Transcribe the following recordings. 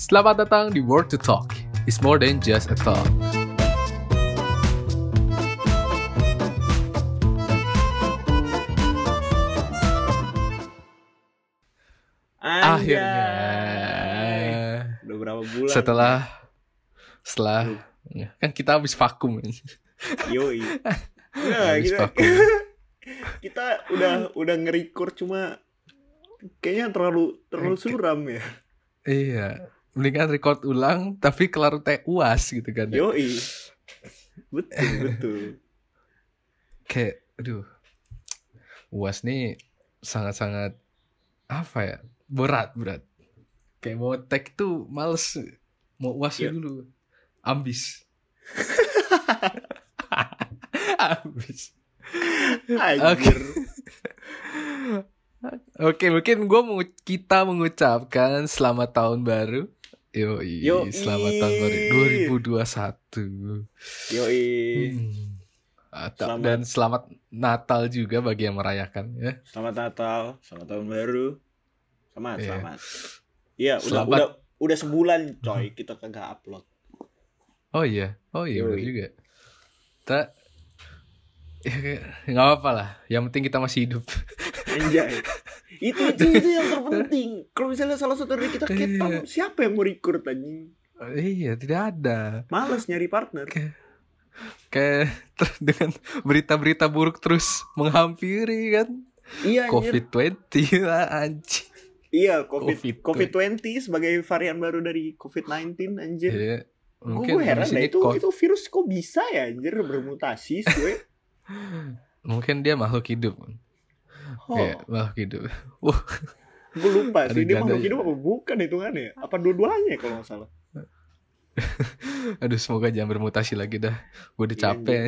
Selamat datang di Word to Talk. It's more than just a talk. Akhirnya. Udah berapa bulan? Setelah setelah ya, kan kita habis vakum. Yoi. Nah, Habis kita, vakum. kita udah udah nge-record cuma kayaknya terlalu terlalu suram ya. Iya. Mendingan record ulang tapi kelar teh uas gitu kan. Yoi. Betul, betul. Kayak aduh. Uas nih sangat-sangat apa ya? Berat, berat. Kayak mau tag tuh males. Mau uas Iya. dulu. Ambis. Ambis. Anjir. Oke, mungkin gue mau kita mengucapkan selamat tahun baru. Yoi, Yoi. selamat tahun baru 2021. Yoi. Hmm. Atau- Selamat. Dan selamat Natal juga bagi yang merayakan ya. Selamat Natal, selamat tahun baru. Selamat, Iya. selamat. Iya, udah udah udah sebulan coy kita kagak upload. Oh iya, oh iya Yoi. juga. Kita ya, nggak apa-apa lah. Yang penting kita masih hidup. Anjay. itu itu itu yang terpenting. Kalau misalnya salah satu dari kita ketam, Iya. siapa yang mau record anjing? iya, tidak ada. Males nyari partner. Kayak ter- dengan berita-berita buruk terus menghampiri kan. Iya, anjir. COVID-20 lah anjing. Iya, COVID COVID. COVID-20 sebagai varian baru dari COVID-19 anjir. Iya. Gue Mungkin gue heran sini itu itu virus kok bisa ya anjir bermutasi gue. mungkin dia makhluk hidup. Oh, Kayak makhluk hidup. Wah, gue lupa sih dia makhluk hidup apa bukan hitungannya? Apa dua-duanya kalau nggak salah? aduh semoga jangan bermutasi lagi dah. Gue udah Iya, capek.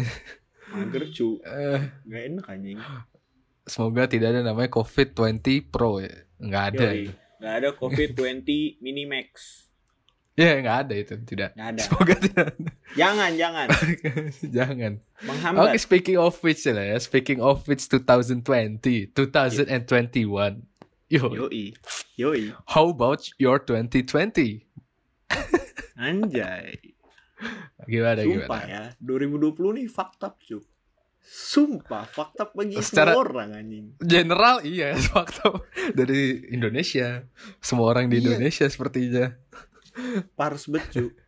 Mager cu, Eh, nggak enak anjing. semoga tidak ada namanya COVID-20 Pro ya. Nggak ada. Yoi. Nggak ada COVID-20 Ya nggak ada itu tidak. Nggak ada. Semoga tidak. ada. Jangan, jangan. jangan. Menghambat. Oke, speaking of which lah ya. Speaking of which 2020, 2021. Yo, Yoi. Yoi. how about your 2020? Anjay. Gimana Sumpah gimana? ya, 2020 nih fakta cu. Sumpah, fakta bagi Secara- semua orang anjing. General iya fakta dari Indonesia. Semua orang di Iya. Indonesia sepertinya. Pars bet cu.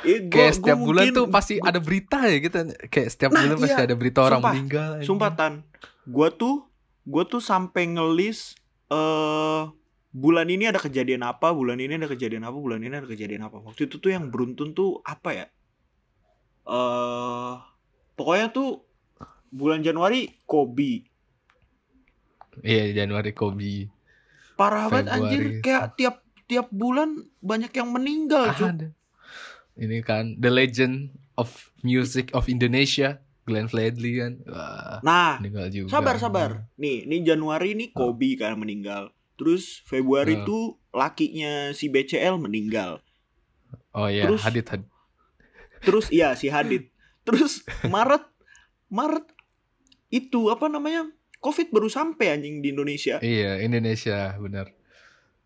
Eh, gua- Kayak gua setiap bulan mungkin- tuh pasti gua- ada berita ya gitu. Kayak setiap Nah, bulan pasti iya. ada berita orang Sumpah. meninggal. anjing. Sumpah Tan, gua tuh gua tuh sampai ngelis eh bulan ini ada kejadian apa, bulan ini ada kejadian apa, bulan ini ada kejadian apa. Waktu itu tuh yang beruntun tuh apa ya? Eh pokoknya tuh bulan Januari Kobe. Iya Januari Kobe. Parah banget anjir, kayak tiap tiap bulan banyak yang meninggal. Ada. Ini kan The Legend of Music of Indonesia, Glenn Fredly kan. Wah, Nah, meninggal juga. sabar sabar. Nih, nih Januari nih Kobe kan meninggal. Terus Februari Hmm. tuh lakinya si BCL meninggal. Oh iya, Terus- Hadid Hadid. Terus iya si Hadid. Terus Maret Maret itu apa namanya? Covid baru sampai anjing di Indonesia. Iya, Indonesia benar.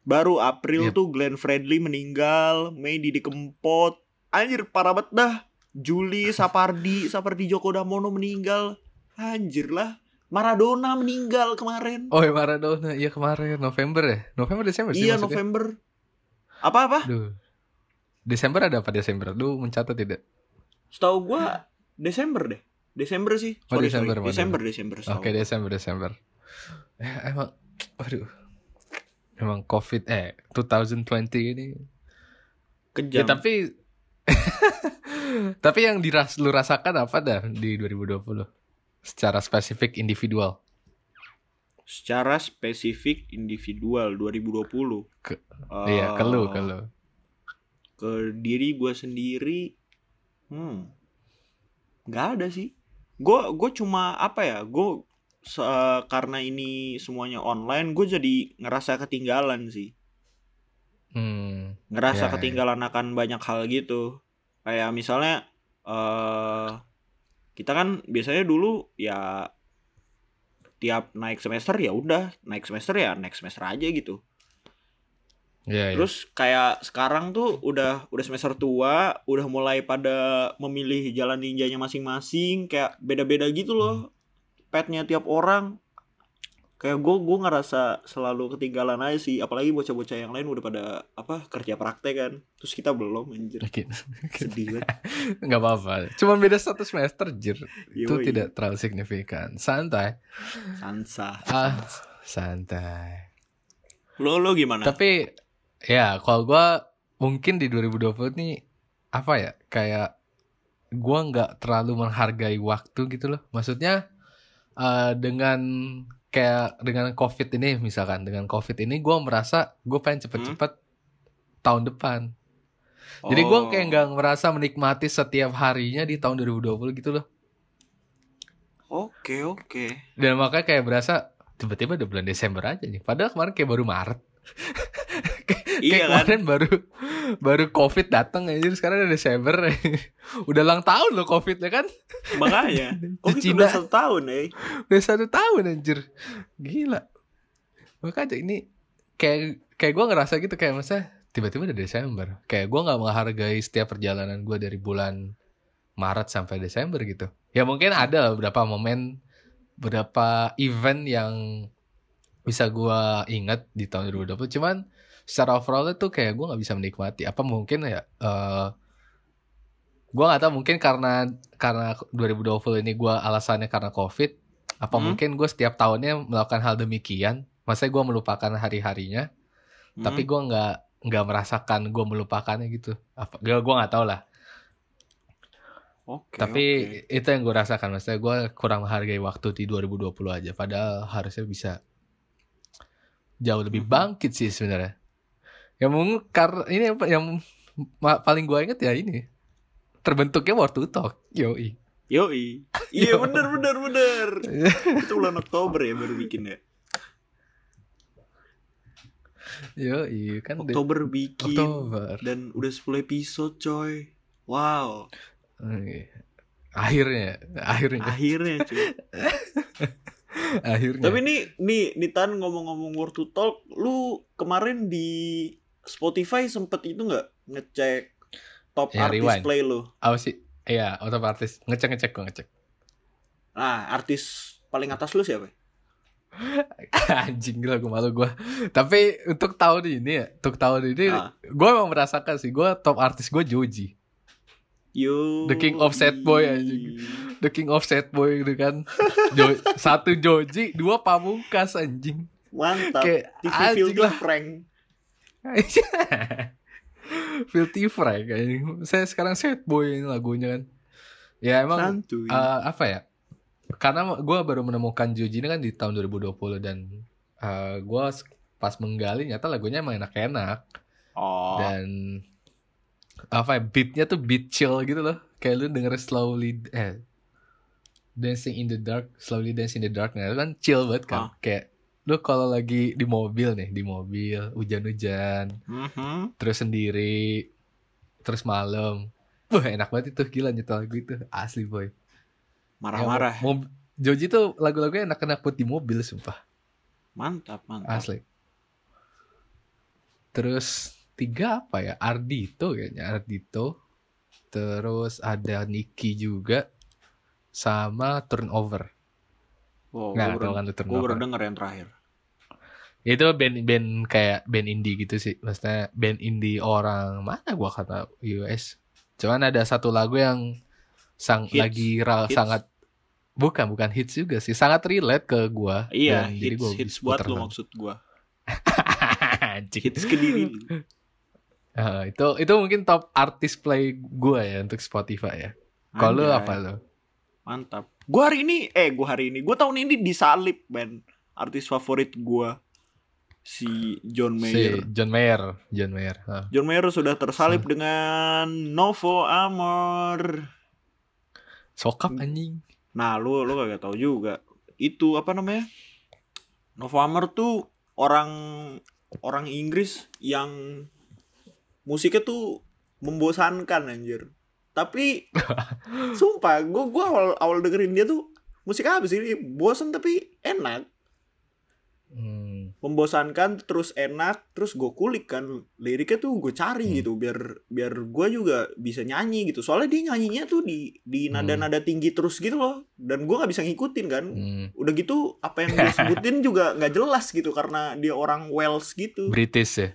Baru April Yep. tuh Glenn Fredly meninggal, Mei Didi Kempot. Anjir parah banget dah. Juli Sapardi, Sapardi Djoko Damono meninggal. Anjir lah. Maradona meninggal kemarin. Oh, ya Maradona. Iya kemarin November ya? November Desember sih iya maksudnya. November. Apa-apa? Duh. Desember ada apa Desember? Lu mencatat tidak? Setahu gua Desember deh. Desember sih. Oh, Sorry, Desember, sorry. Desember, Desember. Oke, gua. Desember Desember. Eh, emang aduh. Emang Covid eh 2020 ini. Kejam. Ya tapi tapi yang diras lu rasakan apa dah di 2020? Secara spesifik individual. secara spesifik individual 2020 Ke- Eh, Iya, ke lu, ke lu. ke diri gue sendiri hmm nggak ada sih gue gue cuma apa ya gue karena ini semuanya online gue jadi ngerasa ketinggalan sih Hmm. ngerasa Ya, ketinggalan akan banyak hal gitu kayak misalnya eh kita kan biasanya dulu ya tiap naik semester ya udah naik semester ya naik semester aja gitu Iya, iya. Terus kayak sekarang tuh udah udah semester tua, udah mulai pada memilih jalan ninjanya masing-masing, kayak beda-beda gitu loh. Petnya tiap orang. Kayak gue gue ngerasa selalu ketinggalan aja sih, apalagi bocah-bocah yang lain udah pada apa kerja praktek kan. Terus kita belum anjir. Sedih banget. nggak apa-apa. Cuma beda satu semester, jir. Itu tidak terlalu signifikan. Santai. Sansa. Ah, santai. Lo lo gimana? Tapi ya kalau gua mungkin di 2020 nih apa ya kayak gua nggak terlalu menghargai waktu gitu loh. Maksudnya eh, dengan kayak dengan covid ini misalkan dengan covid ini gua merasa gue pengen cepet-cepet tahun depan. Jadi gua Oh. kayak nggak merasa menikmati setiap harinya di tahun 2020 gitu loh. Oke oke. Dan makanya kayak berasa tiba-tiba udah bulan Desember aja nih. Padahal kemarin kayak baru Maret. Iya kayak kan? kemarin baru baru Covid datang aja sekarang udah Desember. udah ulang tahun loh Covidnya kan. Makanya. Oh Di itu Cina. udah satu tahun eh. Udah satu tahun anjir. Gila. Makanya ini kayak kayak gue ngerasa gitu kayak masa tiba-tiba udah Desember. Kayak gue nggak menghargai setiap perjalanan gue dari bulan Maret sampai Desember gitu. Ya mungkin ada lah beberapa momen, beberapa event yang bisa gue ingat di tahun 2020. Cuman secara overall itu kayak gue nggak bisa menikmati. Apa mungkin ya? eh gue nggak tahu mungkin karena karena 2020 ini gue alasannya karena covid. Apa Hmm. mungkin gue setiap tahunnya melakukan hal demikian? Masa gue melupakan hari-harinya? Hmm. tapi gue nggak nggak merasakan gue melupakannya gitu apa gue gue nggak tahu lah Oke, tapi oke. itu yang gue rasakan maksudnya gue kurang menghargai waktu di 2020 aja padahal harusnya bisa jauh lebih Mhm. bangkit sih sebenarnya yang karena ini apa yang paling gue inget ya ini terbentuknya War to Talk yoi Yoi. Iya Yo. bener bener bener. Itu bulan Oktober ya baru bikin ya. yoi kan di- Oktober bikin Oktober dan udah 10 episode coy. Wow. Akhirnya akhirnya Akhirnya cuy. akhirnya Tapi nih nih nih Tan ngomong-ngomong Word to Talk, lu kemarin di Spotify sempet itu nggak ngecek top Ya, artis rewind. play lu? apa sih Iya, otomatis ngecek ngecek gue ngecek. Nah, artis paling atas lu siapa? Anjing gila gue malu gue. Tapi untuk tahun ini ya, untuk tahun ini Ah. gue emang merasakan sih gue top artis gue Joji, Yo. The King of Sad Boy, anjing. the king of sad boy gitu kan. Jo- satu Joji, dua Pamungkas anjing. Mantap. Kayak TV anjing lah. Frank. Filthy Frank. Saya sekarang sad boy ini lagunya kan. Ya emang Santuy. eh, apa ya? Karena gue baru menemukan Joji ini kan di tahun 2020 dan eh, gue pas menggali nyata lagunya emang enak-enak. oh. dan apa ya beatnya tuh beat chill gitu loh kayak lu denger slowly eh dancing in the dark slowly dance in the dark nah itu kan chill banget kan Ah. kayak lu kalau lagi di mobil nih di mobil hujan-hujan Mhm. terus sendiri terus malam. Wah enak banget itu. Gila nyetel lagu itu. Asli boy. Marah-marah. Ya, mob- Joji tuh lagu-lagunya enak-enak buat di mobil sumpah. Mantap, mantap. asli. Terus tiga apa ya? Ardito kayaknya Ardito terus ada Niki juga sama Turnover Wow, nggak gue tahu baru, kan lu gua baru denger yang terakhir. itu band-band kayak band indie gitu sih maksudnya band indie orang mana gua kata US cuman ada satu lagu yang sang Hits. lagi ra- Hits. sangat bukan bukan hits juga sih sangat relate ke gua Iya, dan jadi hits, gua hits buat lagi. maksud gua. Anjing. Hits ke diri lu. Ah, itu itu mungkin top artis play gue ya untuk Spotify ya. Kalau apa lu? Mantap. Gua hari ini, eh gua hari ini, gua tahun ini disalip, Ben. Artis favorit gua si John Mayer. Si John Mayer, John Mayer. Ah. John Mayer sudah tersalip dengan Novo Amor. Sokap anjing. Nah, lu lu kagak tahu juga. Itu apa namanya? Novo Amor tuh orang orang Inggris yang musiknya tuh membosankan anjir. Tapi sumpah, gua gua awal awal dengerin dia tuh musik apa sih? Bosan tapi enak. Hmm. membosankan terus enak terus gue kulik kan liriknya tuh gue cari Hmm. gitu biar biar gue juga bisa nyanyi gitu soalnya dia nyanyinya tuh di di nada-nada tinggi terus gitu loh dan gue nggak bisa ngikutin kan Hmm. udah gitu apa yang dia sebutin juga nggak jelas gitu karena dia orang Wales gitu British ya.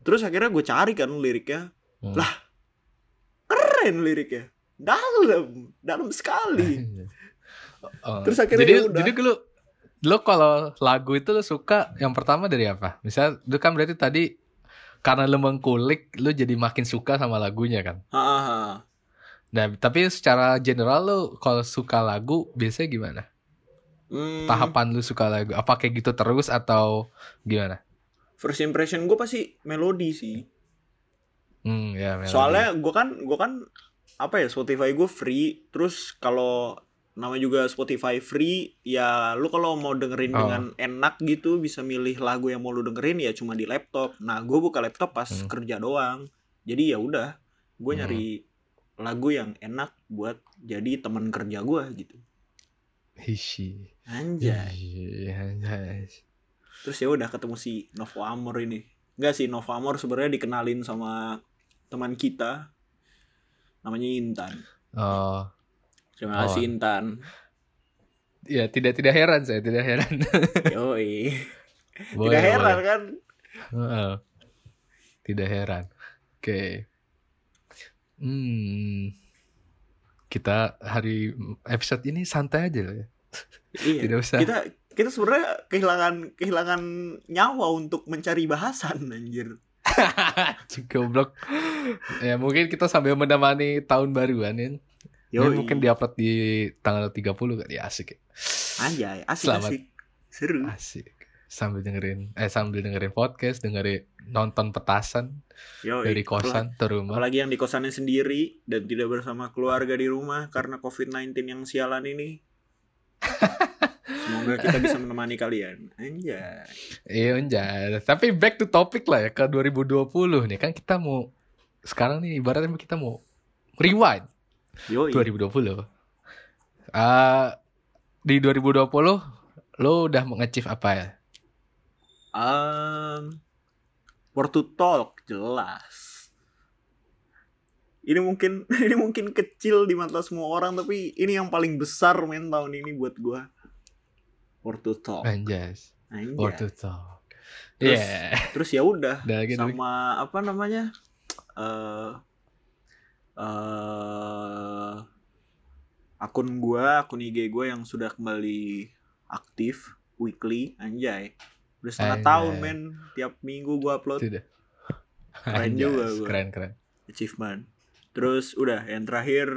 terus akhirnya gue cari kan liriknya Hmm. Lah, keren liriknya dalam dalam sekali Oh, Terus akhirnya jadi ya udah. jadi lu lu kalau lagu itu lu suka yang pertama dari apa? Misal lu kan berarti tadi karena lu mengkulik lu jadi makin suka sama lagunya kan. Hahaha. Nah, tapi secara general lu kalau suka lagu biasanya gimana? Hmm, Tahapan lu suka lagu apa kayak gitu terus atau gimana? first impression gue pasti melodi sih Hmm, ya melodi. soalnya gue kan gue kan apa ya Spotify gue free terus kalau nama juga Spotify free ya lu kalau mau dengerin Oh. dengan enak gitu bisa milih lagu yang mau lu dengerin ya cuma di laptop nah gue buka laptop pas Hmm. kerja doang jadi ya udah gue Hmm. nyari lagu yang enak buat jadi teman kerja gue gitu Hishi. anjay anjay. terus ya udah ketemu si Novo Amor ini Enggak sih Novo Amor sebenarnya dikenalin sama teman kita namanya Intan Oh, terima kasih Oh. Intan ya tidak tidak heran saya, tidak heran. yoi Boleh, tidak heran boleh. kan Heeh. Tidak heran. Oke. Hmm. Kita hari episode ini santai aja lah ya. iya Tidak usah. kita kita sebenarnya kehilangan kehilangan nyawa untuk mencari bahasan anjir Goblok. ya mungkin kita sambil menemani tahun baruan ya. Yoi. mungkin diupload di tanggal 30 kali asik ya. anjay asik Selamat. asik seru Asik. Sambil dengerin eh sambil dengerin podcast, dengerin nonton petasan Yoi. dari kosan ke rumah. apalagi yang di kosannya sendiri dan tidak bersama keluarga di rumah karena COVID-19 yang sialan ini. Semoga kita bisa menemani kalian. Anjay. Iya anjay. Tapi back to topic lah ya ke 2020 nih kan kita mau sekarang nih ibaratnya kita mau rewind Yoi. 2020. Ah di 2020 lo udah mengachieve apa ya? Um, for to talk jelas. Ini mungkin ini mungkin kecil di mata semua orang tapi ini yang paling besar men tahun ini buat gua. For to talk. Anjas. Anjay. For to talk. Terus- Iya. Terus ya udah dulu. sama apa namanya eh eh akun gua akun IG gua yang sudah kembali aktif weekly anjay udah setengah Anjay. tahun men tiap minggu gua upload Sudah. Keren Anjas, juga gua. Keren keren. achievement terus udah yang terakhir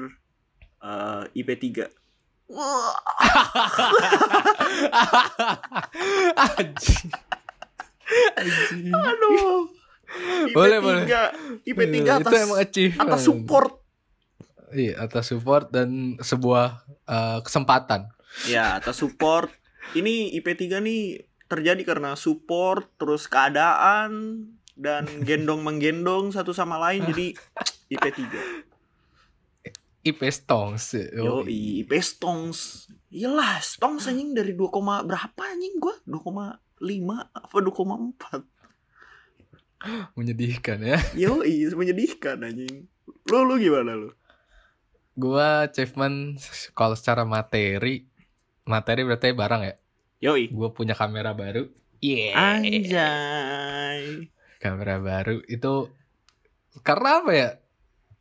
eh IP3 Wah, Anjing. Anjing. aduh IP3 Boleh, boleh. IP3 Iya, atas itu emang achievement. atas support Iya, atas support dan sebuah eh, kesempatan. Ya, atas support. Ini IP3 nih terjadi karena support, terus keadaan, dan gendong-menggendong satu sama lain. Jadi IP3. IP Stongs. Yo, IP Stongs. Iyalah, Stongs anjing dari 2, berapa anjing gua? 2,5 apa 2,4? Menyedihkan ya. Yo, menyedihkan anjing. Lu lu gimana lu? Gua achievement kalau secara materi, materi berarti barang ya. Yoi. Gua punya kamera baru. Iya. Anjay. Kamera baru itu karena apa ya?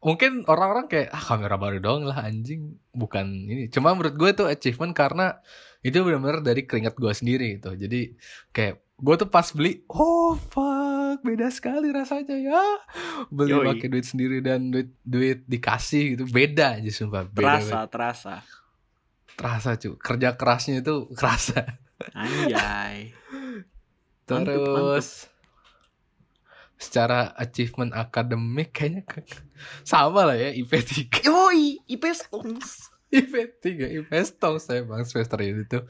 Mungkin orang-orang kayak ah kamera baru doang lah anjing, bukan ini. Cuma menurut gue itu achievement karena itu benar-benar dari keringat gue sendiri gitu. Jadi kayak gue tuh pas beli, oh fuck, beda sekali rasanya ya. Beli Yoi. pakai duit sendiri dan duit duit dikasih gitu, beda aja sumpah. Beda, Terasa, terasa. terasa cuy kerja kerasnya itu kerasa Anjay. Mantep, terus secara achievement akademik kayaknya sama lah ya IP 3 Yoi, IP Stongs. IP 3 IP Stong saya bang semester ini tuh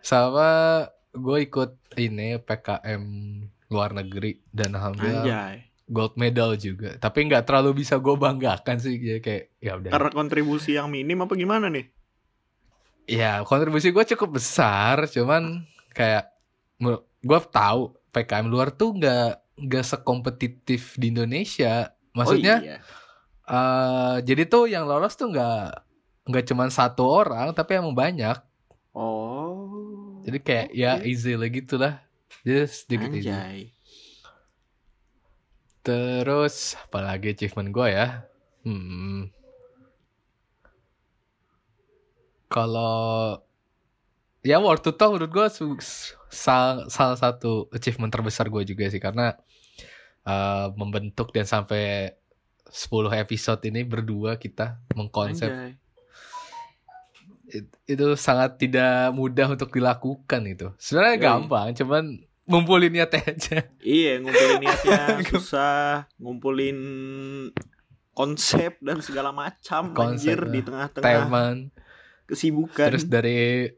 sama gue ikut ini PKM luar negeri dan alhamdulillah Anjay. gold medal juga tapi nggak terlalu bisa gue banggakan sih ya kayak ya udah Karena kontribusi yang minim apa gimana nih? ya kontribusi gue cukup besar cuman kayak gue tahu PKM luar tuh nggak nggak sekompetitif di Indonesia maksudnya oh, iya. eh, jadi tuh yang lolos tuh nggak nggak cuma satu orang tapi emang banyak. Oh jadi kayak ya Oke. easy lah gitu lah. Jadi sedikit easy. Anjay. Terus apalagi achievement gue ya? Hmm. Kalau ya World to Talk menurut gue salah, salah satu achievement terbesar gue juga sih karena eh, membentuk dan sampai 10 episode ini berdua kita mengkonsep anjay. It- itu sangat tidak mudah untuk dilakukan itu sebenarnya Yoi. gampang cuman ngumpulin niat aja. Iya ngumpulin niatnya susah ngumpulin konsep dan segala macam Konsep, anjir eh, di tengah-tengah teman. kesibukan. Terus dari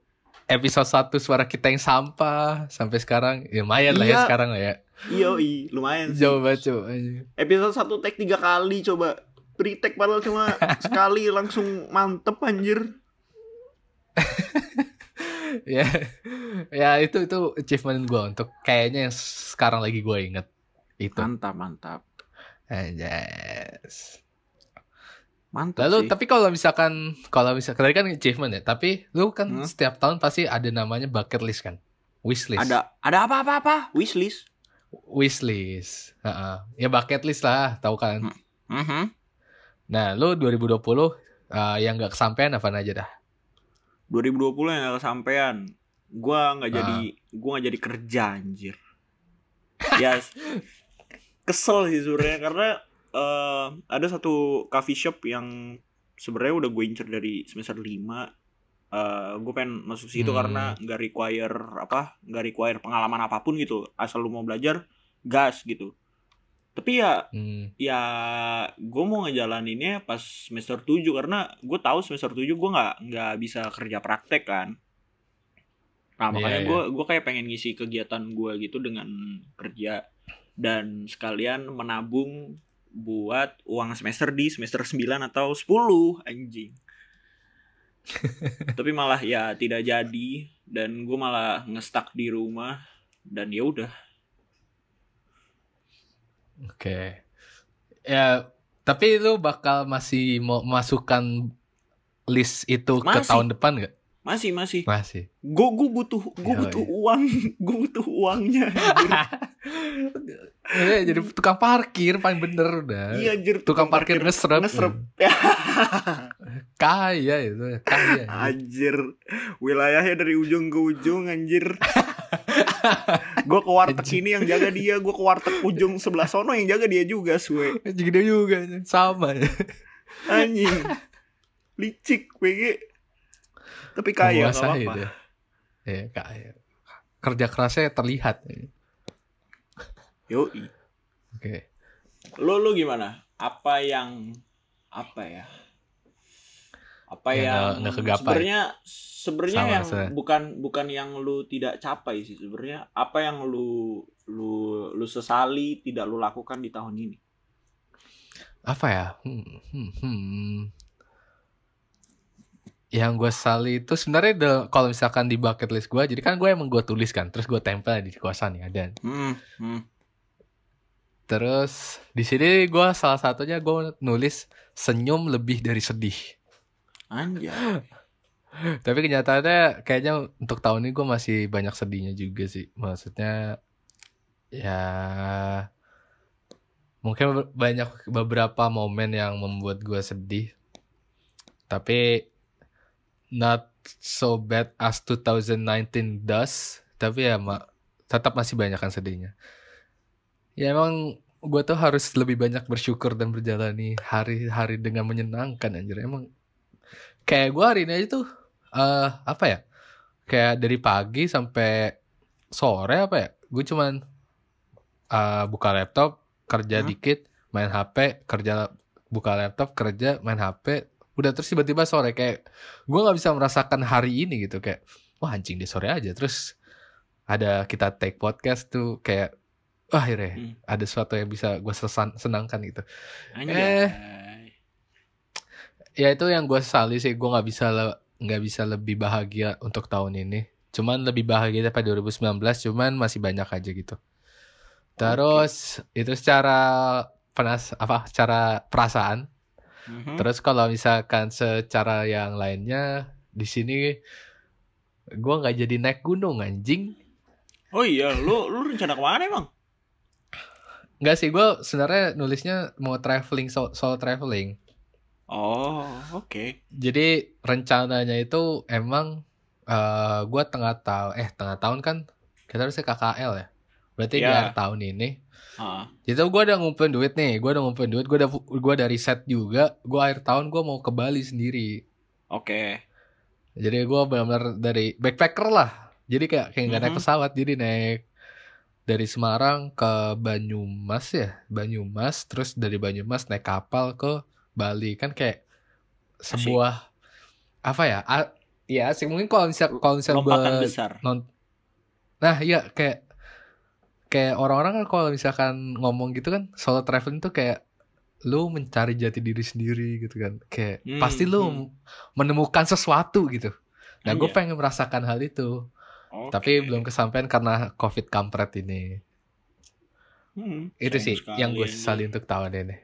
episode 1 suara kita yang sampah sampai sekarang ya lumayan lah ya Iya. sekarang lah ya. Yoi, lumayan sih. Jauh banget coba. Episode 1 take tiga kali coba. Pre-take padahal cuma sekali langsung mantep anjir. ya. ya itu itu achievement gue untuk kayaknya yang sekarang lagi gue inget itu. Mantap, mantap. Anjas. Mantap Lalu sih. tapi kalau misalkan kalau misalkan tadi kan achievement ya, tapi lu kan Hmm. setiap tahun pasti ada namanya bucket list kan. Wish list. ada ada apa-apa apa? Wishlist. wish list. Heeh. Ya bucket list lah, tahu kan. Hmm. Mhm. Nah, lu 2020 eh, yang gak kesampaian apa aja dah? 2020 yang gak kesampean. Gua nggak jadi gua nggak jadi kerja anjir. ya kesel sih sebenarnya karena eh, ada satu coffee shop yang sebenarnya udah gue incer dari semester 5 eh gue pengen masuk situ Hmm. karena nggak require apa nggak require pengalaman apa pun gitu asal lu mau belajar gas gitu tapi ya Hmm. ya gue mau ngejalaninnya pas semester 7 karena gue tahu semester 7 gue nggak nggak bisa kerja praktek kan nah Iya, makanya iya. gue gue kayak pengen ngisi kegiatan gue gitu dengan kerja dan sekalian menabung buat uang semester di semester 9 atau 10 anjing tapi malah ya tidak jadi dan gue malah ngestak di rumah dan ya udah Oke. Ya, tapi lu bakal masih mau masukkan list itu ke Masih. tahun depan gak? masih masih Masih. gue gue butuh gue butuh uang gue butuh uangnya anjir. Ya, jadi tukang parkir paling bener udah. iya anjir Tukang parkir ngeserep. ngeserep Kaya itu, kaya. anjir wilayahnya dari ujung ke ujung anjir gue ke warteg ini yang jaga dia gue ke warteg ujung sebelah sono yang jaga dia juga suwe Jadi dia juga sama. anjing licik PG tapi kaya nggak Menguasai apa-apa. Ya, kaya. Kerja kerasnya terlihat. Yoi. Oke. lo lo gimana apa yang apa ya apa Yang yang sebenarnya sebenarnya yang saya. bukan bukan yang lu tidak capai sih sebenarnya apa yang lu lu lu sesali tidak lu lakukan di tahun ini apa ya? Hmm, hmm, hmm. Yang gue sali itu sebenarnya kalau misalkan di bucket list gue, jadi kan gue emang gue tulis kan, terus gue tempel di kosan ya dan hmm, hmm. Terus di sini gue salah satunya gue nulis senyum lebih dari sedih. anjay Tapi kenyataannya kayaknya untuk tahun ini gue masih banyak sedihnya juga sih. Maksudnya ya mungkin banyak beberapa momen yang membuat gue sedih. Tapi not so bad as 2019 does. Tapi ya mak tetap masih banyak kan sedihnya. Ya emang gue tuh harus lebih banyak bersyukur dan berjalani hari-hari dengan menyenangkan anjir. Emang kayak gue hari ini aja tuh eh apa ya kayak dari pagi sampai sore apa ya gue cuman eh, buka laptop kerja Hmm. dikit main HP kerja buka laptop kerja main HP udah terus tiba-tiba sore kayak gue nggak bisa merasakan hari ini gitu kayak wah anjing di sore aja terus ada kita take podcast tuh kayak wah akhirnya Hmm. ada sesuatu yang bisa gue senangkan gitu anjay ya itu yang gue sesali sih gue nggak bisa le- nggak bisa lebih bahagia untuk tahun ini Cuman lebih bahagia daripada 2019, cuman masih banyak aja gitu. Terus itu secara penas apa secara perasaan. Mhm. Terus kalau misalkan secara yang lainnya di sini gua nggak jadi naik gunung anjing. Oh iya, lu lu rencana ke mana emang? Nggak sih, gue sebenarnya nulisnya mau traveling solo traveling. Oh, oke. Jadi rencananya itu emang eh gue tengah tahun, eh tengah tahun kan kita harusnya KKL ya. Berarti di Ya. akhir tahun ini. Ah, Jadi gue udah ngumpulin duit nih, gue udah ngumpulin duit, gue udah gue udah riset juga. Gue akhir tahun gue mau ke Bali sendiri. Oke. Jadi gue benar-benar dari backpacker lah. Jadi kayak kayak nggak naik Mhm. pesawat, jadi naik dari Semarang ke Banyumas ya, Banyumas, terus dari Banyumas naik kapal ke Bali kan kayak sebuah apa ya? A, ya sih mungkin Lompatan gua besar. non- nah iya kayak kayak orang-orang kan kalau misalkan ngomong gitu kan solo traveling tuh kayak lu mencari jati diri sendiri gitu kan kayak Hmm, pasti lu hmm. menemukan sesuatu gitu nah gue Iya. pengen merasakan hal itu Oke. tapi belum kesampaian karena covid kampret ini Hmm, itu sih sekali, yang gue sesali untuk tahun ini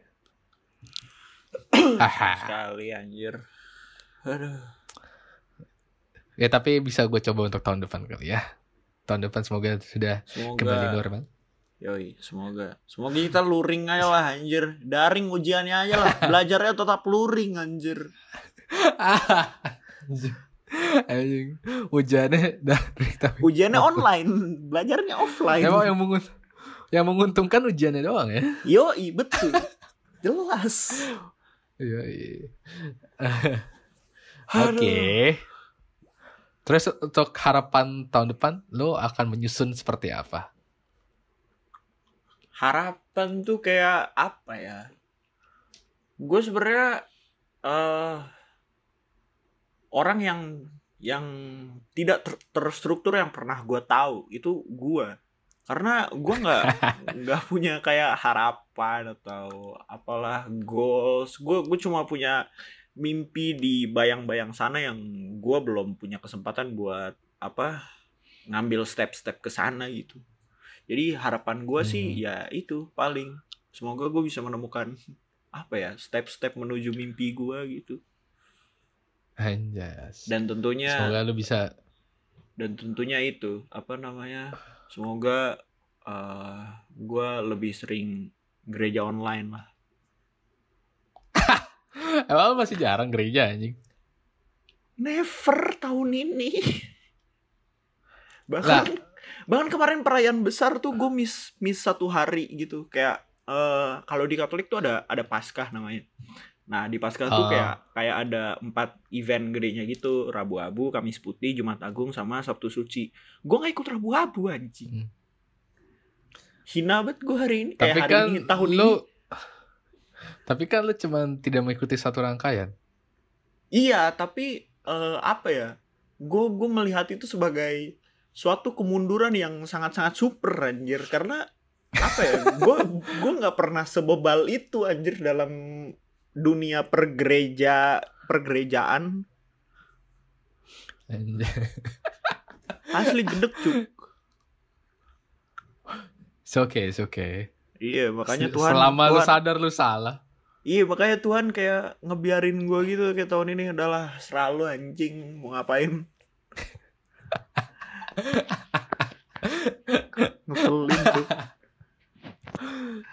sekali anjir. Aduh. ya tapi bisa gue coba untuk tahun depan kali ya tahun depan semoga sudah kembali Semoga normal Yoi, semoga. Semoga kita luring aja lah anjir. Daring ujiannya aja lah. Belajarnya tetap luring anjir. Anjing. Hujannya dari tapi Ujiannya online, belajarnya offline. emang yang mengunt yang menguntungkan ujiannya doang ya. Yoi, betul. Jelas. Iya. iya. Aduh. Oke. Terus untuk harapan tahun depan lo akan menyusun seperti apa? Harapan tuh kayak apa ya? Gue sebenarnya eh orang yang yang tidak ter- terstruktur yang pernah gue tahu itu gue karena gue nggak nggak punya kayak harapan atau apalah goals. Gue gue cuma punya mimpi di bayang-bayang sana yang gue belum punya kesempatan buat apa ngambil step-step ke sana gitu. Jadi harapan gue sih Hmm. ya itu paling. Semoga gue bisa menemukan apa ya step-step menuju mimpi gue gitu Anjas. dan tentunya Semoga lo bisa dan tentunya itu apa namanya semoga eh gue lebih sering gereja online lah. Emang masih jarang gereja anjing. never tahun ini. Bahkan bahkan kemarin perayaan besar tuh gue miss miss satu hari gitu. Kayak eh kalau di Katolik tuh ada ada Paskah namanya nah di Paskah tuh Oh. kayak kayak ada empat event gedenya gitu Rabu Abu Kamis Putih Jumat Agung sama Sabtu Suci gue nggak ikut Rabu Abu anjing Hmm. hina banget gue hari ini kayak Tapi hari kan ini tahun lo ini Tapi kan lo cuman tidak mengikuti satu rangkaian. Iya, tapi eh, apa ya? Gue gue melihat itu sebagai suatu kemunduran yang sangat-sangat super anjir karena apa ya? Gue gue nggak pernah sebebal itu anjir dalam dunia pergereja pergerejaan asli gedek cuk. It's okay, it's okay. Iya, makanya Se- Tuhan Selama lu Tuhan- sadar lu salah. Iya, makanya Tuhan kayak ngebiarin gue gitu kayak tahun ini adalah selalu anjing mau ngapain. Ngeselin tuh.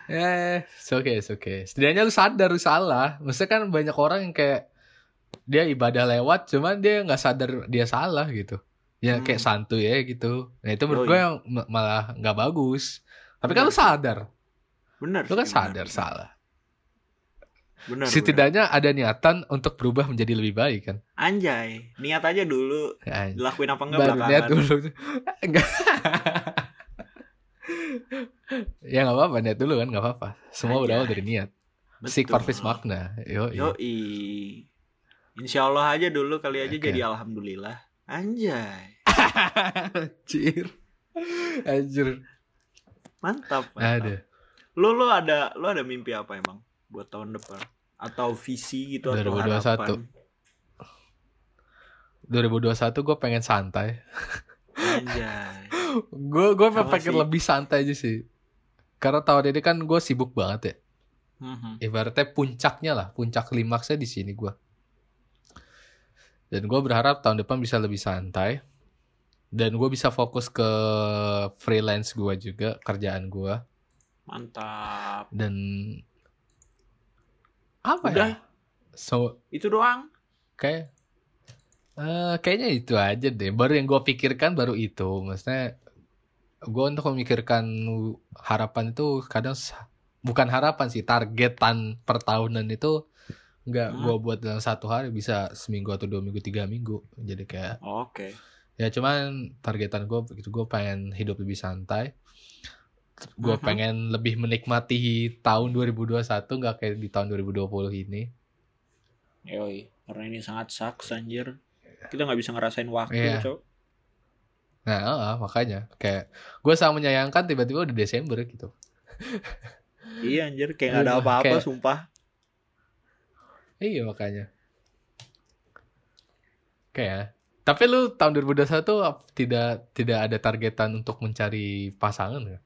Eh, it's okay, it's okay. Setidaknya lu sadar lu salah. Maksudnya kan banyak orang yang kayak dia ibadah lewat, cuman dia nggak sadar dia salah gitu. Ya Hmm. kayak santuy ya gitu. Nah itu menurut Yoi. gue yang ma- malah nggak bagus. Tapi kan lu Bener. sadar, Bener. lu kan sih, sadar bener. salah. Bener, bener. Setidaknya ada niatan untuk berubah menjadi lebih baik kan. Anjay, niat aja dulu. Ya, Dilakuin apa enggak baru belakangan. niat dulu. Enggak. Ya nggak apa-apa niat dulu kan nggak apa-apa. Semua Anjay. berawal dari niat. Betul. Seek peace makna. Yo, Yoi. Insya Allah aja dulu kali aja Oke. jadi alhamdulillah. Anjay. Anjir. Anjir. Mantap, mantap. Ada. Lo lo ada lo ada mimpi apa emang buat tahun depan? Atau visi gitu atau 2021. harapan? 2021 gue pengen santai. Gue gue Sama pikir sih. lebih santai aja sih karena tahun ini kan gue sibuk banget ya Mhm. ibaratnya puncaknya lah puncak klimaksnya di sini gue dan gue berharap tahun depan bisa lebih santai dan gue bisa fokus ke freelance gue juga kerjaan gue Mantap. dan apa Udah, ya so itu doang. kayak eh, kayaknya itu aja deh baru yang gue pikirkan baru itu maksudnya gue untuk memikirkan harapan itu kadang bukan harapan sih targetan per tahunan itu nggak Hmm. gue buat dalam satu hari bisa seminggu atau dua minggu tiga minggu jadi kayak Oke. ya cuman targetan gue begitu gue pengen hidup lebih santai gue Mhm. pengen lebih menikmati tahun 2021 nggak kayak di tahun 2020 ini Yoi, karena ini sangat sucks anjir. Kita nggak bisa ngerasain waktu, Iya. Cok. Nah, ah, makanya kayak gue sangat menyayangkan tiba-tiba udah Desember gitu. Iya anjir, kayak nggak ada Aduh, apa-apa, kayak- sumpah. Iya makanya. Kayak. Tapi lu tahun 2021 tuh tidak tidak ada targetan untuk mencari pasangan ya?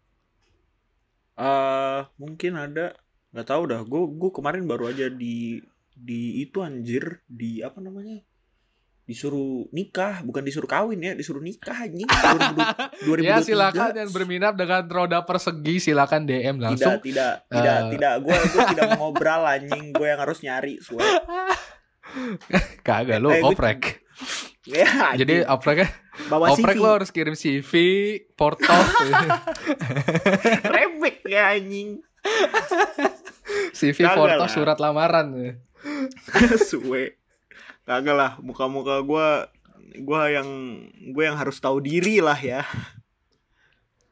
Eh, mungkin ada nggak tahu dah. Gue gue kemarin baru aja di di itu anjir di apa namanya? Disuruh nikah, bukan disuruh kawin ya, disuruh nikah anjing. 2023. Ya silakan yang berminat dengan roda persegi silakan DM Tidak, langsung. tidak, tidak, Eh. tidak. Gue gue tidak mau ngobrol anjing. Gue yang harus nyari, swear. Kagak lu Eh, oprek. Ya, Jadi anjing. opreknya bawa oprek CV. lo harus kirim CV, portos, Rebek ya anjing. CV, lah. surat lamaran. Suwe. Kagak lah, muka-muka gua gua yang gue yang harus tahu diri lah ya.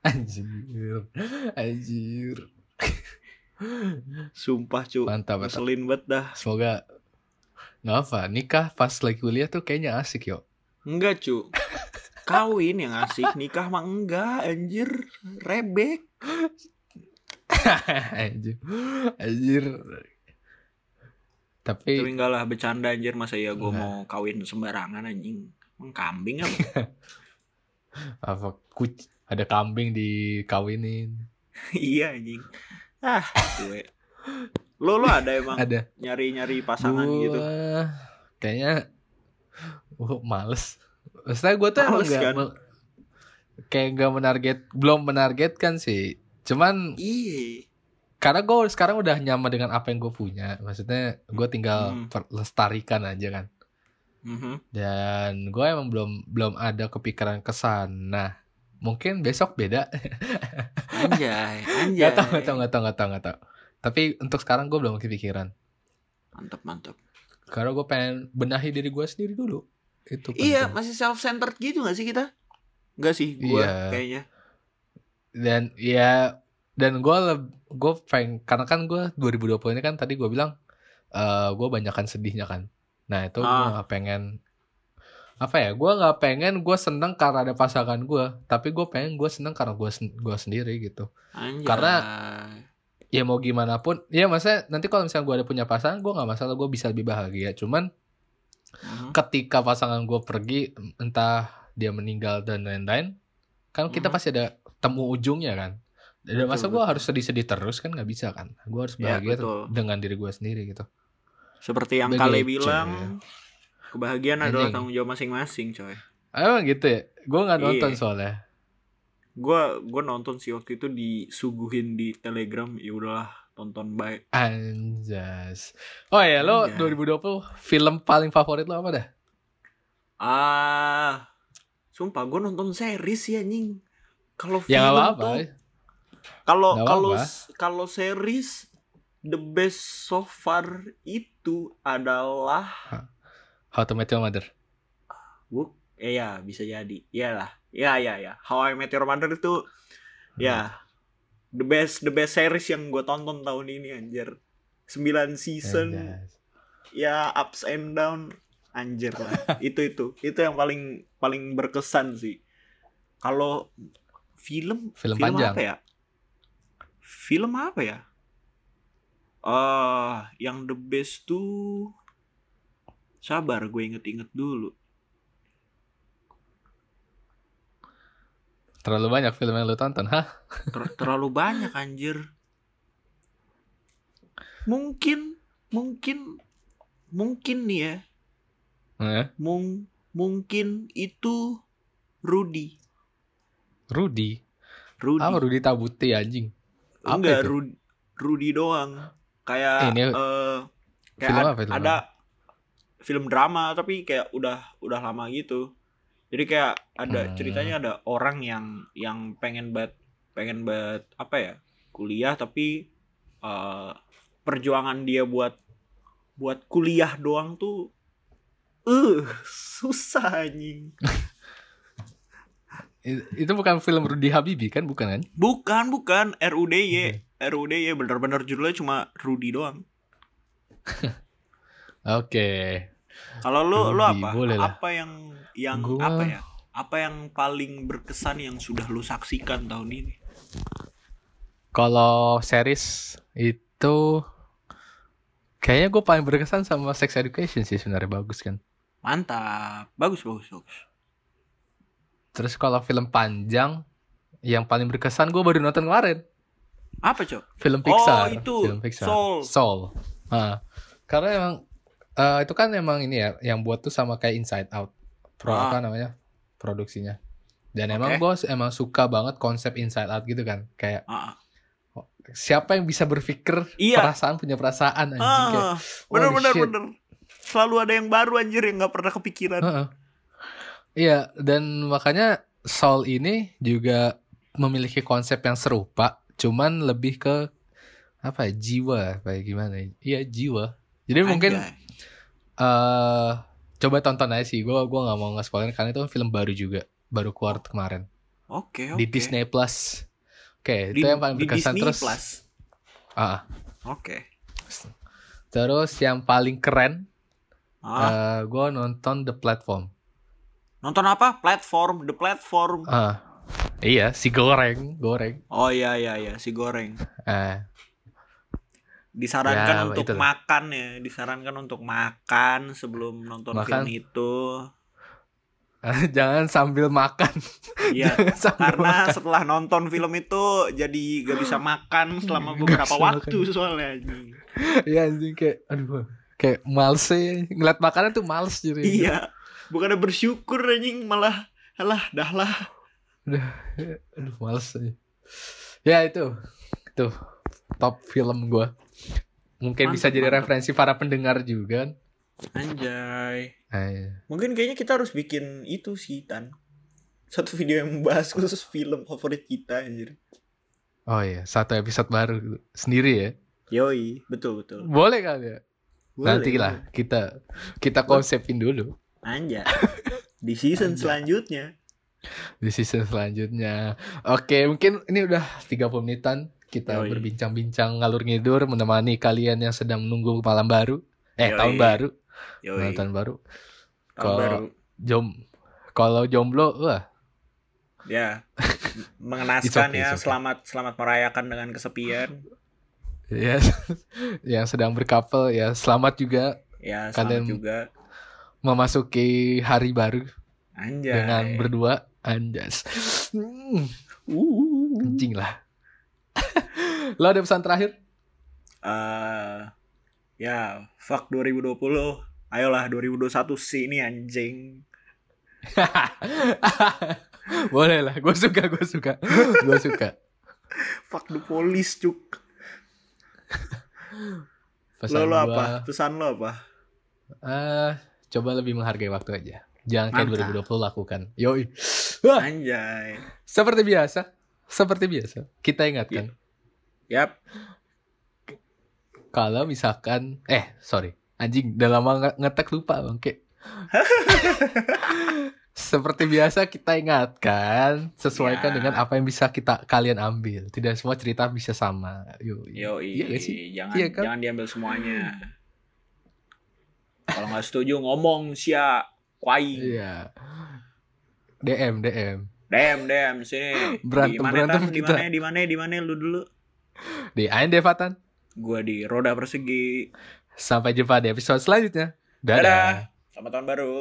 Anjir. Anjir. Sumpah cu. Mantap, mantap. Ngeselin banget dah. Semoga nggak apa nikah pas lagi kuliah tuh kayaknya asik yo. Enggak cu. Kawin yang asik, nikah mah enggak anjir. Rebek. anjir. Anjir. Tapi Tapi enggak lah bercanda anjir masa ya gue mau kawin sembarangan anjing. Emang kambing apa? apa kuc ada kambing dikawinin. iya anjing. Ah, suwe. Lo lo ada emang Ada nyari-nyari pasangan Gua gitu. Kayaknya gua males. Maksudnya gue tuh emang Males gak kan? me- kayak gak menarget belum menargetkan sih. Cuman Iya. Karena gue sekarang udah nyaman dengan apa yang gue punya. Maksudnya gue tinggal Hmm. per- lestarikan aja kan. Mhm. Dan gue emang belum belum ada kepikiran ke sana. Mungkin besok beda. Anjay, anjay. Gak tau, gak tau, gak tau, gak tau, gak tau. Tapi untuk sekarang gue belum kepikiran. Mantap, mantap. Karena gue pengen benahi diri gue sendiri dulu. Itu Iya, penting. masih self-centered gitu gak sih kita? Enggak sih, gua Iya. kayaknya. Dan ya dan gue gue pengen karena kan gue 2020 ini kan tadi gue bilang eh gue banyakkan sedihnya kan. Nah itu gue Ah. gak pengen apa ya gue nggak pengen gue seneng karena ada pasangan gue tapi gue pengen gue seneng karena gue gue sendiri gitu Anjay. Karena- ya mau gimana pun ya maksudnya nanti kalau misalnya gue ada punya pasangan gue nggak masalah gue bisa lebih bahagia cuman Mhm. ketika pasangan gue pergi entah dia meninggal dan lain-lain kan kita Mhm. pasti ada temu ujungnya kan dan Betul, masa gue harus sedih-sedih terus kan nggak bisa kan gue harus Ya, bahagia betul. dengan diri gue sendiri gitu Seperti yang. Kale bilang, kebahagiaan adalah Anjing. tanggung jawab masing-masing, coy. Emang gitu ya gue nggak nonton Iya. soalnya Gua gua nonton sih waktu itu disuguhin di Telegram, ya udahlah, tonton baik. anjas oh ya lo Anjas. 2020 film paling favorit lo apa dah Ah. Sumpah gua nonton series ya anjing. Kalau film ya nggak apa-apa tuh kalau kalau kalau series the best so far itu adalah How to Met Your Mother Buk, eh ya bisa jadi. Iyalah. Ya ya ya. How I Met Your Mother itu ya the best the best series yang gue tonton tahun ini anjir. 9 season Anjas. ya ups and down anjir lah. itu itu. Itu yang paling paling berkesan sih. Kalau film Film panjang. apa ya? Film apa ya? Eh, yang the best tuh Sabar gue inget-inget dulu. Terlalu banyak film yang lu tonton, hah? Ter- terlalu banyak anjir. Mungkin mungkin mungkin nih ya. Eh, Mung, mungkin itu Rudy. Rudy. Rudy. Apa Rudy Tabuti anjing? Apa Enggak, itu? Rudy, Rudy doang. Kayak Eh, ini eh, kayak film apa, film ada film drama tapi kayak udah udah lama gitu. Jadi kayak ada Hmm. ceritanya ada orang yang yang pengen banget pengen banget apa ya? kuliah tapi eh, perjuangan dia buat buat kuliah doang tuh eh susah anjing. Itu bukan film Rudy Habibi kan, bukan kan? Bukan, bukan RUDY. RUDY bener-bener judulnya cuma Rudy doang. Oke. Kalau lu lu Rudy, apa? boleh lah. Apa yang yang Gua- apa ya? Apa yang paling berkesan yang sudah lu saksikan tahun ini? Kalau series itu kayaknya gue paling berkesan sama Sex Education sih sebenarnya bagus kan. Mantap. Bagus, bagus, bagus. Terus kalau film panjang yang paling berkesan gue baru nonton kemarin Apa, Cok? film Pixar. Oh, itu. Film Pixar. Soul. Soul. Ah. karena emang eh, itu kan emang ini ya yang buat tuh sama kayak Inside Out. Pro Ah. apa namanya? Produksinya. Dan Oke. emang gue emang suka banget konsep Inside Out gitu kan. Kayak Ah, siapa yang bisa berpikir Iya. perasaan punya perasaan anjing kayak ah. bener, holy bener, shit. bener. Selalu ada yang baru anjir yang nggak pernah kepikiran. Heeh. Iya, dan makanya Soul ini juga memiliki konsep yang serupa, cuman lebih ke apa ya, jiwa, kayak gimana ya? Iya, jiwa. Jadi mungkin eh coba tonton aja sih. Gua gua nggak mau nge-spoiler karena itu film baru juga, baru keluar kemarin Oke, oke. di Disney Plus. Oke, Di, itu yang paling di berkesan Disney terus. Plus. Ah, Oke. terus yang paling keren, Ah, eh gua nonton The Platform. Nonton apa? Platform, The Platform. Ah, iya, si goreng, goreng. Oh iya iya iya, si goreng. Eh, disarankan Ya, untuk itulah. makan ya disarankan untuk makan sebelum nonton Makan. film itu jangan sambil makan. Iya karena makan. setelah nonton film itu jadi gak bisa makan selama beberapa waktu makan. soalnya anjing. Iya anjing kayak aduh kayak males ya. Ngeliat makanan tuh males jadi. iya bukannya bersyukur anjing malah alah dah lah Aduh males aja. Ya itu. Tuh top film gua. Mungkin bisa Mantap, jadi mantap. referensi para pendengar juga kan. anjay Eh, mungkin kayaknya kita harus bikin itu sih tan satu video yang membahas khusus film favorit kita anjir oh iya, satu episode baru sendiri ya. yoi betul betul Boleh kali ya. Boleh, Nanti lah kita kita konsepin dulu anjay di season Anjay. selanjutnya di season selanjutnya. Oke, mungkin ini udah 30 menitan kita Yoi. berbincang-bincang ngalur ngidur menemani kalian yang sedang menunggu malam baru. Eh, Yoi. tahun baru, yoi tahun baru. tahun Kalau- baru Jom kalau jomblo, wah, ya mengenaskan okay, ya okay. selamat selamat merayakan dengan kesepian ya yang sedang berkapel ya selamat juga ya selamat Kalian- juga memasuki hari baru anjay. dengan berdua. Anjas. Hmm, uh anjing lah. Lo ada pesan terakhir? Eh, ya fuck 2020 ayolah 2021 sih ini anjing. Boleh lah, gue suka, gue suka, gue suka. fuck the police cuk. Pesan lo, lo gua, apa? Pesan lo apa? Eh, coba lebih menghargai waktu aja. Jangan kayak Mantap. 2020 lakukan. Yoi. Wah, anjay seperti biasa, seperti biasa. Kita ingatkan, yap kalau misalkan, eh sorry, anjing, udah lama nge- ngetek lupa bangke. seperti biasa kita ingatkan, sesuaikan Ya. dengan apa yang bisa kita kalian ambil. Tidak semua cerita bisa sama. Yoi. yo Iya gak sih? jangan Iya kan? jangan diambil semuanya kalau nggak setuju ngomong sia kwai Iya. DM, DM. Dem, dem, sini. Berantem- di mana berantem Tan? Di kita. mana? Di mana? Di mana lu dulu? Di Ain Devatan. Gua di roda persegi. Sampai jumpa di episode selanjutnya. Dadah. Dadah. Selamat tahun baru.